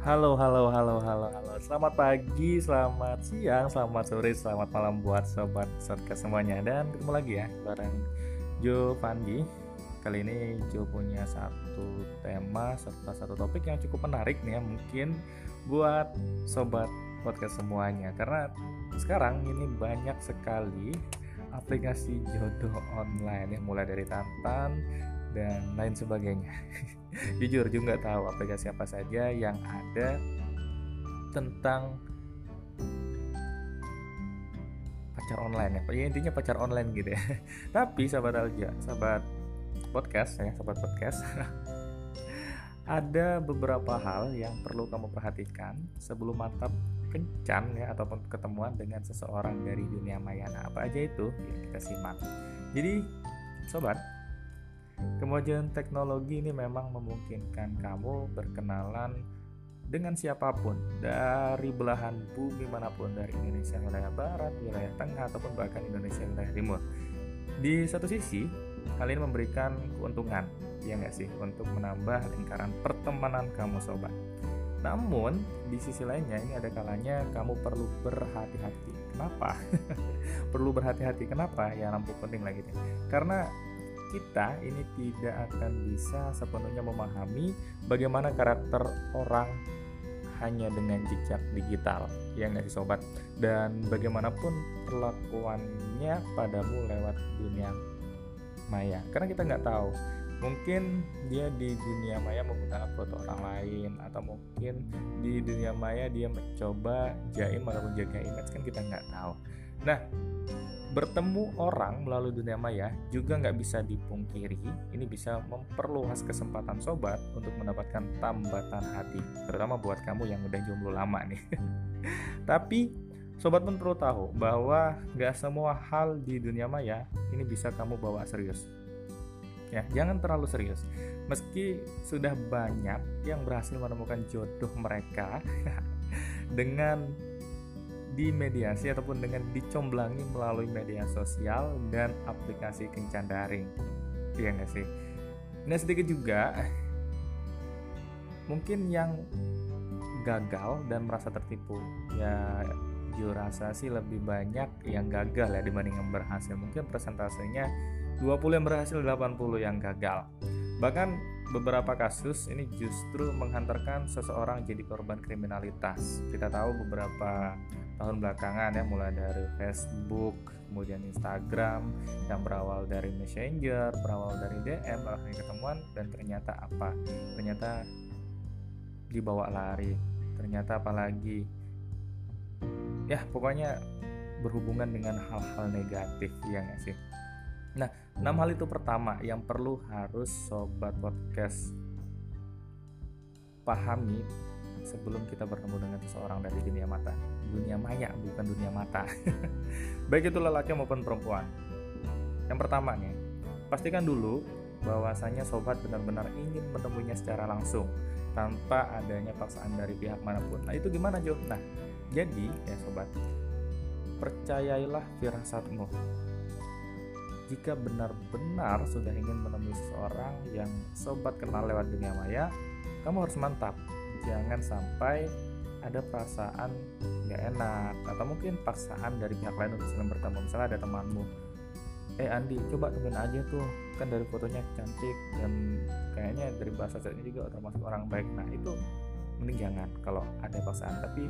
Halo, halo, halo, halo, halo. Selamat pagi, selamat siang, selamat sore, selamat malam buat sobat podcast semuanya. Dan ketemu lagi ya bareng Jo Fandi. Kali ini Jo punya satu tema serta satu topik yang cukup menarik nih ya mungkin buat sobat podcast semuanya. Karena sekarang ini banyak sekali aplikasi jodoh online ya mulai dari Tantan dan lain sebagainya. Jujur juga tahu aplikasi apa saja yang ada tentang pacar online ya. Ya intinya pacar online gitu ya. Tapi sahabat Alja, sahabat podcast ya, sahabat podcast. ada beberapa hal yang perlu kamu perhatikan sebelum mantap kencan ya ataupun ketemuan dengan seseorang dari dunia maya. Nah, apa aja itu? Ya, kita simak. Jadi, sobat, Kemajuan teknologi ini memang memungkinkan kamu berkenalan dengan siapa pun dari belahan bumi mana pun dari Indonesia wilayah barat, wilayah tengah ataupun bahkan Indonesia wilayah timur. Di satu sisi, hal ini memberikan keuntungan, ya nggak sih, untuk menambah lingkaran pertemanan kamu sobat. Namun di sisi lainnya ini ada kalanya kamu perlu berhati-hati. Kenapa? perlu berhati-hati. Kenapa? Ya lampu penting lagi deh. Karena kita ini tidak akan bisa sepenuhnya memahami bagaimana karakter orang hanya dengan jejak digital. Ya nggak sih sobat? Dan bagaimanapun perlakuannya padamu lewat dunia maya. Karena kita nggak tahu mungkin dia di dunia maya menggunakan foto orang lain atau mungkin di dunia maya dia mencoba jaim ataupun jaga image kan kita nggak tahu. Nah bertemu orang melalui dunia maya juga nggak bisa dipungkiri ini bisa memperluas kesempatan sobat untuk mendapatkan tambatan hati terutama buat kamu yang udah jomblo lama nih. Tapi sobat pun perlu tahu bahwa nggak semua hal di dunia maya ini bisa kamu bawa serius. Ya jangan terlalu serius. Meski sudah banyak yang berhasil menemukan jodoh mereka dengan dimediasi ataupun dengan dicomblangi melalui media sosial dan aplikasi kencan daring. Iya nggak sih? Nah sedikit juga mungkin yang gagal dan merasa tertipu ya jujur rasa sih lebih banyak yang gagal ya dibanding yang berhasil. Mungkin persentasenya 20 yang berhasil 80 yang gagal. Bahkan beberapa kasus ini justru menghantarkan seseorang jadi korban kriminalitas. Kita tahu beberapa tahun belakangan ya mulai dari Facebook kemudian Instagram yang berawal dari Messenger berawal dari DM lalu ketemuan dan ternyata apa? Ternyata dibawa lari ternyata apalagi ya pokoknya berhubungan dengan hal-hal negatif ya nggak sih? Nah enam hal itu pertama yang perlu harus sobat podcast pahami sebelum kita bertemu dengan seseorang dari dunia mata. Dunia maya bukan dunia mata. Baik itu lelaki maupun perempuan. Yang pertama nih pastikan dulu bahwasanya sobat benar-benar ingin menemuinya secara langsung tanpa adanya paksaan dari pihak mana pun. Nah itu gimana Jo? nah jadi ya sobat percayailah firasatmu jika benar-benar sudah ingin menemui seseorang yang sobat kenal lewat dunia maya, kamu harus mantap jangan sampai ada perasaan nggak enak atau mungkin paksaan dari pihak lain untuk saling bertemu. Misalnya ada temanmu eh Andi coba temuin aja tuh kan dari fotonya cantik dan kayaknya dari bahasa chatnya juga termasuk orang baik. Nah itu mending jangan kalau ada paksaan. Tapi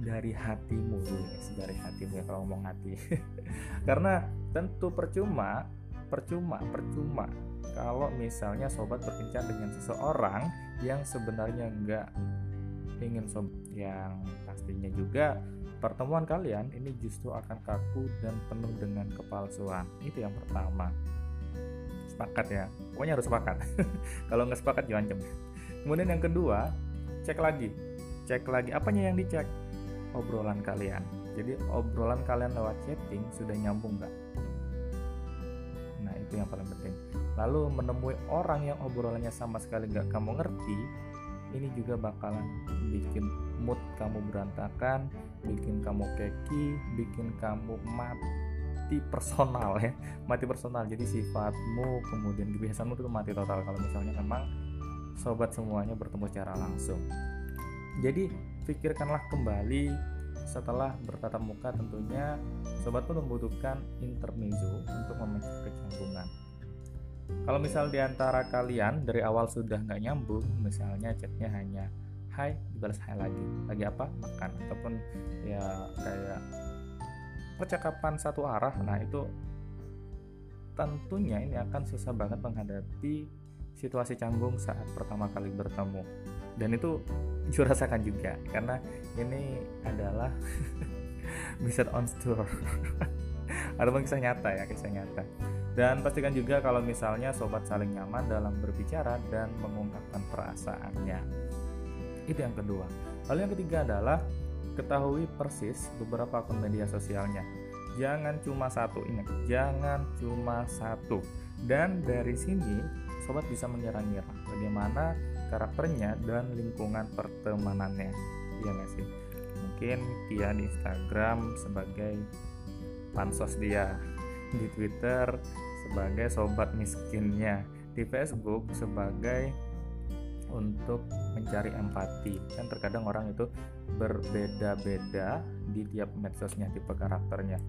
dari hatimu dulu dari hatimu ya kalau ngomong hati. Karena tentu percuma percuma percuma kalau misalnya sobat berkencan dengan seseorang yang sebenarnya nggak ingin sobat yang pastinya juga pertemuan kalian ini justru akan kaku dan penuh dengan kepalsuan. Itu yang pertama. Sepakat ya? Pokoknya harus sepakat. Kalau nggak sepakat jangan cem kemudian yang kedua cek lagi. Cek lagi. Apanya yang dicek? Obrolan kalian. Jadi obrolan kalian lewat chatting sudah nyambung nggak? Nah itu yang paling penting lalu menemui orang yang obrolannya sama sekali nggak kamu ngerti ini juga bakalan bikin mood kamu berantakan bikin kamu keki bikin kamu mati personal ya mati personal jadi sifatmu kemudian kebiasaanmu itu mati total kalau misalnya memang sobat semuanya bertemu secara langsung. Jadi pikirkanlah kembali setelah bertatap muka tentunya sobat pun membutuhkan intermezzo untuk memecah kecanggungan. Kalau misal di antara kalian dari awal sudah nggak nyambung, misalnya chatnya hanya hai dibalas hai lagi, lagi apa? Makan. Ataupun ya kayak percakapan satu arah, nah itu tentunya ini akan susah banget menghadapi situasi canggung saat pertama kali bertemu. Dan itu gue rasakan juga karena ini adalah bisa on tour ataupun kisah nyata ya kisah nyata dan pastikan juga kalau misalnya sobat saling nyaman dalam berbicara dan mengungkapkan perasaannya. Itu yang kedua. Lalu yang ketiga adalah ketahui persis beberapa akun media sosialnya. Jangan cuma satu ingat jangan cuma satu. Dan dari sini sobat bisa mengira-ngira bagaimana karakternya dan lingkungan pertemanannya. Iya nggak sih? Mungkin dia di Instagram sebagai pansos dia di Twitter sebagai sobat miskinnya di Facebook sebagai untuk mencari empati kan terkadang orang itu berbeda-beda di tiap medsosnya tipe karakternya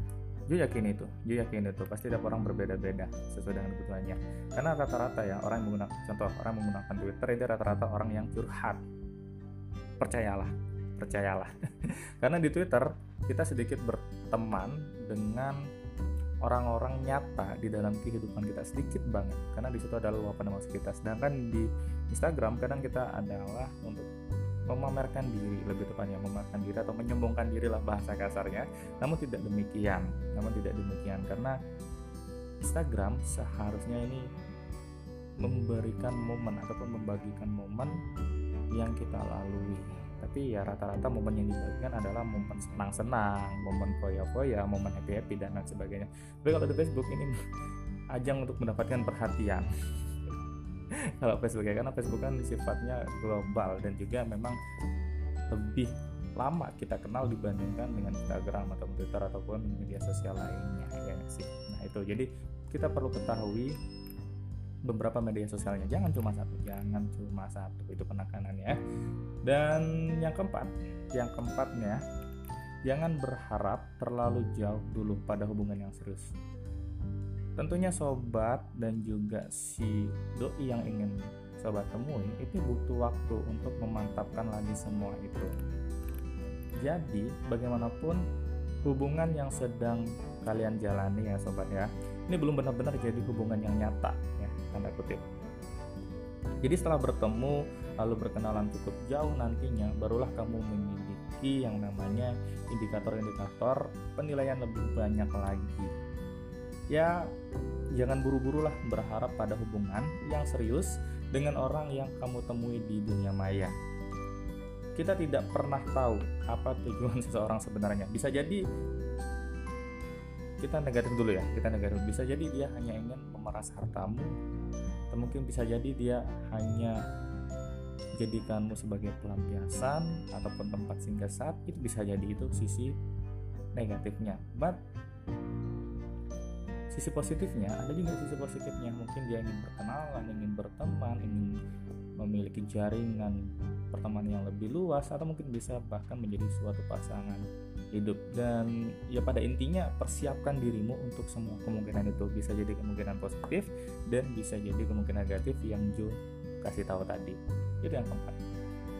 Ju yakin itu, Ju yakin itu pasti tiap orang berbeda-beda sesuai dengan kebutuhannya. Karena rata-rata ya orang yang menggunakan contoh orang menggunakan Twitter itu rata-rata orang yang curhat. Percayalah, percayalah. Karena di Twitter kita sedikit berteman dengan orang-orang nyata di dalam kehidupan kita sedikit banget. Karena di situ adalah luapan emosi kita. Sedangkan di Instagram kadang kita adalah untuk memamerkan diri lebih tepatnya memamerkan diri atau menyombongkan diri lah bahasa kasarnya. Namun tidak demikian namun tidak demikian. Karena Instagram seharusnya ini memberikan momen ataupun membagikan momen yang kita lalui tapi ya rata-rata momen yang dibagikan adalah momen senang-senang momen foya-foya momen happy-happy dan lain sebagainya. Tapi kalau di Facebook ini ajang untuk mendapatkan perhatian. Kalau Facebook ya karena Facebook kan sifatnya global dan juga memang lebih lama kita kenal dibandingkan dengan Instagram atau Twitter ataupun media sosial lainnya ya sih. Nah itu. Jadi kita perlu ketahui beberapa media sosialnya. Jangan cuma satu jangan cuma satu. Itu penekanannya. Dan yang keempat yang keempatnya jangan berharap terlalu jauh dulu pada hubungan yang serius. Tentunya sobat dan juga si doi yang ingin sobat temui itu butuh waktu untuk memantapkan lagi semua itu. Jadi, bagaimanapun hubungan yang sedang kalian jalani ya sobat ya, ini belum benar-benar jadi hubungan yang nyata ya, tanda kutip. Jadi setelah bertemu lalu berkenalan cukup jauh nantinya barulah kamu memiliki yang namanya indikator-indikator penilaian lebih banyak lagi ya jangan buru-buru lah berharap pada hubungan yang serius dengan orang yang kamu temui di dunia maya. Kita tidak pernah tahu apa tujuan seseorang sebenarnya. Bisa jadi kita negatif dulu ya, kita negatif. Bisa jadi dia hanya ingin memeras hartamu, atau mungkin bisa jadi dia hanya jadikanmu sebagai pelampiasan ataupun tempat singgah saat itu bisa jadi itu sisi negatifnya. But sisi positifnya ada juga sisi positifnya mungkin dia ingin berkenalan ingin berteman ingin memiliki jaringan pertemanan yang lebih luas atau mungkin bisa bahkan menjadi suatu pasangan hidup. Dan ya pada intinya persiapkan dirimu untuk semua kemungkinan itu. Bisa jadi kemungkinan positif dan bisa jadi kemungkinan negatif yang Jo kasih tahu tadi. Itu yang keempat.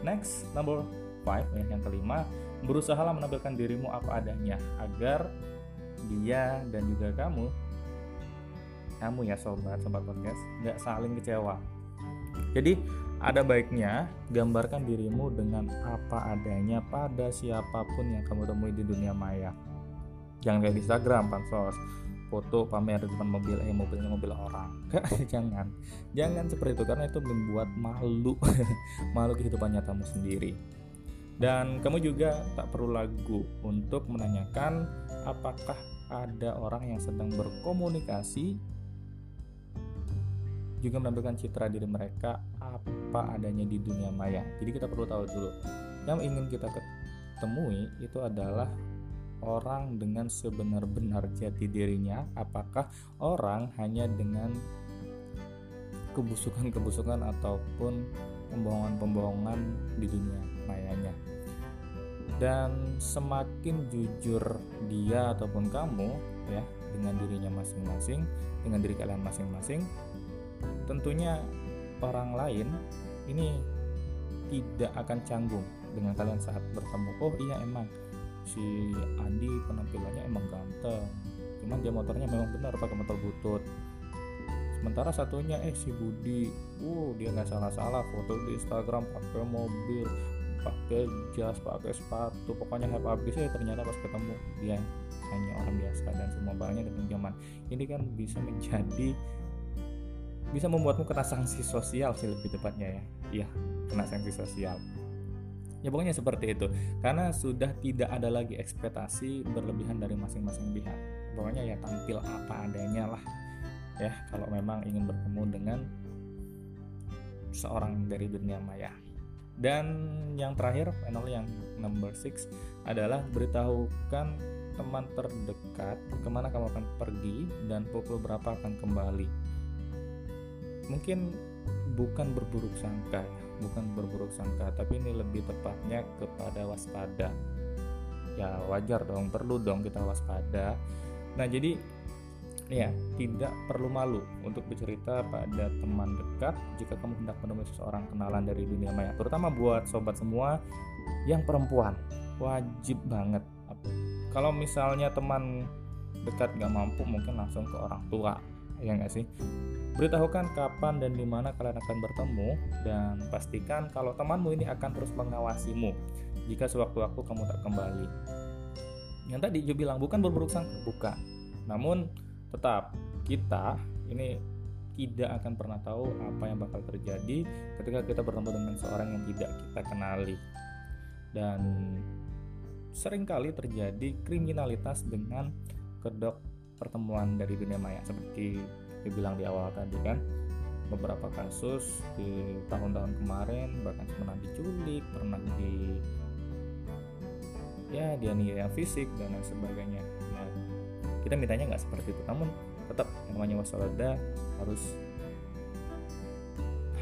Next number five ya, yang kelima berusahalah menampilkan dirimu apa adanya agar dia dan juga kamu kamu ya sobat sobat podcast nggak saling kecewa. Jadi ada baiknya gambarkan dirimu dengan apa adanya pada siapa pun yang kamu temui di dunia maya. Jangan kayak di Instagram pansos foto pamer di depan mobil eh mobilnya mobil orang. Jangan. Jangan seperti itu karena itu membuat malu. Malu kehidupan nyatamu sendiri. Dan kamu juga tak perlu lagu untuk menanyakan apakah ada orang yang sedang berkomunikasi juga menampilkan citra diri mereka apa adanya di dunia maya. Jadi kita perlu tahu dulu yang ingin kita ketemui itu adalah orang dengan sebenar-benar jati dirinya. Apakah orang hanya dengan kebusukan-kebusukan ataupun pembohongan-pembohongan di dunia mayanya dan semakin jujur dia ataupun kamu ya dengan dirinya masing-masing dengan diri kalian masing-masing tentunya orang lain ini tidak akan canggung dengan kalian saat bertemu. Oh iya emang. Si Andi penampilannya emang ganteng. Cuman dia motornya memang benar pakai motor butut. Sementara satunya eh si Budi. Uh dia nggak salah-salah foto di Instagram pakai mobil pakai jas pakai sepatu pokoknya hype habis ya ternyata pas ketemu dia hanya orang biasa dan semua barangnya dari pinjaman ini kan bisa menjadi bisa membuatmu kena sanksi sosial sih lebih tepatnya ya. Iya kena sanksi sosial. Ya pokoknya seperti itu. Karena sudah tidak ada lagi ekspektasi berlebihan dari masing-masing pihak. Pokoknya ya tampil apa adanya lah. Ya kalau memang ingin bertemu dengan seorang dari dunia maya. Dan yang terakhir panel yang number 6 adalah beritahukan teman terdekat ke mana kamu akan pergi dan pukul berapa akan kembali mungkin bukan berburuk sangka ya bukan berburuk sangka tapi ini lebih tepatnya kepada waspada. Ya wajar dong perlu dong kita waspada. Nah jadi ya tidak perlu malu untuk bercerita pada teman dekat jika kamu hendak menemui seseorang kenalan dari dunia maya terutama buat sobat semua yang perempuan. Wajib banget. Kalau misalnya teman dekat gak mampu mungkin langsung ke orang tua ya nggak sih? Beritahukan kapan dan di mana kalian akan bertemu dan pastikan kalau temanmu ini akan terus mengawasimu jika sewaktu-waktu kamu tak kembali. Yang tadi Jo bilang bukan berburuk sangka. Bukan. Namun tetap kita ini tidak akan pernah tahu apa yang bakal terjadi ketika kita bertemu dengan seorang yang tidak kita kenali. Dan sering kali terjadi kriminalitas dengan kedok pertemuan dari dunia maya. Seperti dibilang di awal tadi kan beberapa kasus di tahun-tahun kemarin bahkan pernah diculik pernah di ya dianiaya fisik dan lain sebagainya. Nah, kita mintanya nggak seperti itu. Namun tetap yang namanya waspada harus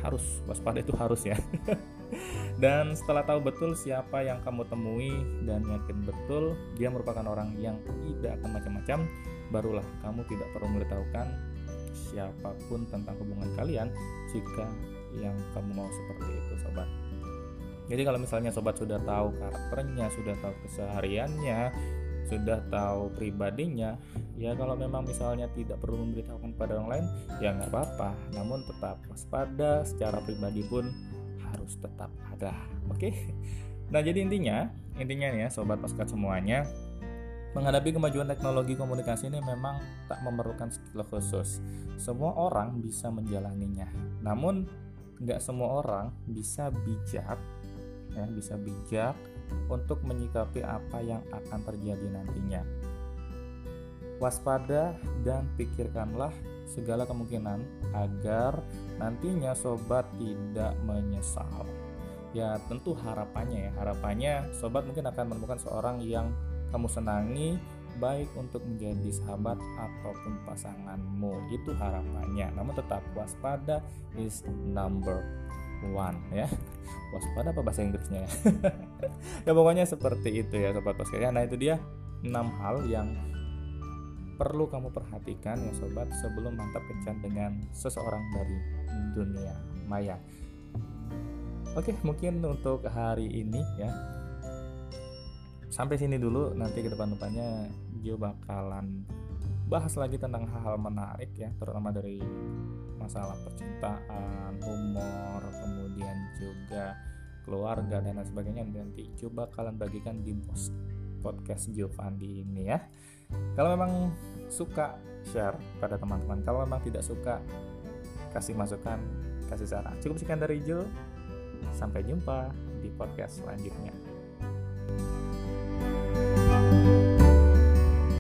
harus. Waspada itu harus ya. Dan setelah tahu betul siapa yang kamu temui dan yakin betul dia merupakan orang yang tidak akan macam-macam barulah kamu tidak perlu memberitahukan siapa pun tentang hubungan kalian jika yang kamu mau seperti itu sobat. Jadi kalau misalnya sobat sudah tahu karakternya sudah tahu kesehariannya sudah tahu pribadinya ya kalau memang misalnya tidak perlu memberitahukan pada orang lain ya nggak apa-apa. Namun tetap waspada secara pribadi pun harus tetap ada oke? Nah jadi intinya intinya ya sobat paskat semuanya Menghadapi kemajuan teknologi komunikasi ini memang tak memerlukan skill khusus. Semua orang bisa menjalaninya. Namun, nggak semua orang bisa bijak, ya, bisa bijak untuk menyikapi apa yang akan terjadi nantinya. Waspada dan pikirkanlah segala kemungkinan agar nantinya sobat tidak menyesal. Ya, tentu harapannya ya, harapannya sobat mungkin akan menemukan seorang yang kamu senangi baik untuk menjadi sahabat ataupun pasanganmu. Itu harapannya. Namun tetap waspada is number one ya. Waspada apa bahasa Inggrisnya? Ya ya pokoknya seperti itu ya sobat ya nah itu dia enam hal yang perlu kamu perhatikan ya sobat sebelum mantap kencan dengan seseorang dari dunia maya. Oke mungkin untuk hari ini ya sampai sini dulu nanti ke depan-depannya Jo bakalan bahas lagi tentang hal-hal menarik ya terutama dari masalah percintaan, humor, kemudian juga keluarga dan lain sebagainya nanti coba kalian bagikan di post podcast Giovanni ini ya. Kalau memang suka share pada teman-teman, kalau memang tidak suka kasih masukan, kasih saran. Cukup sekian dari Jo. Sampai jumpa di podcast selanjutnya. Thank you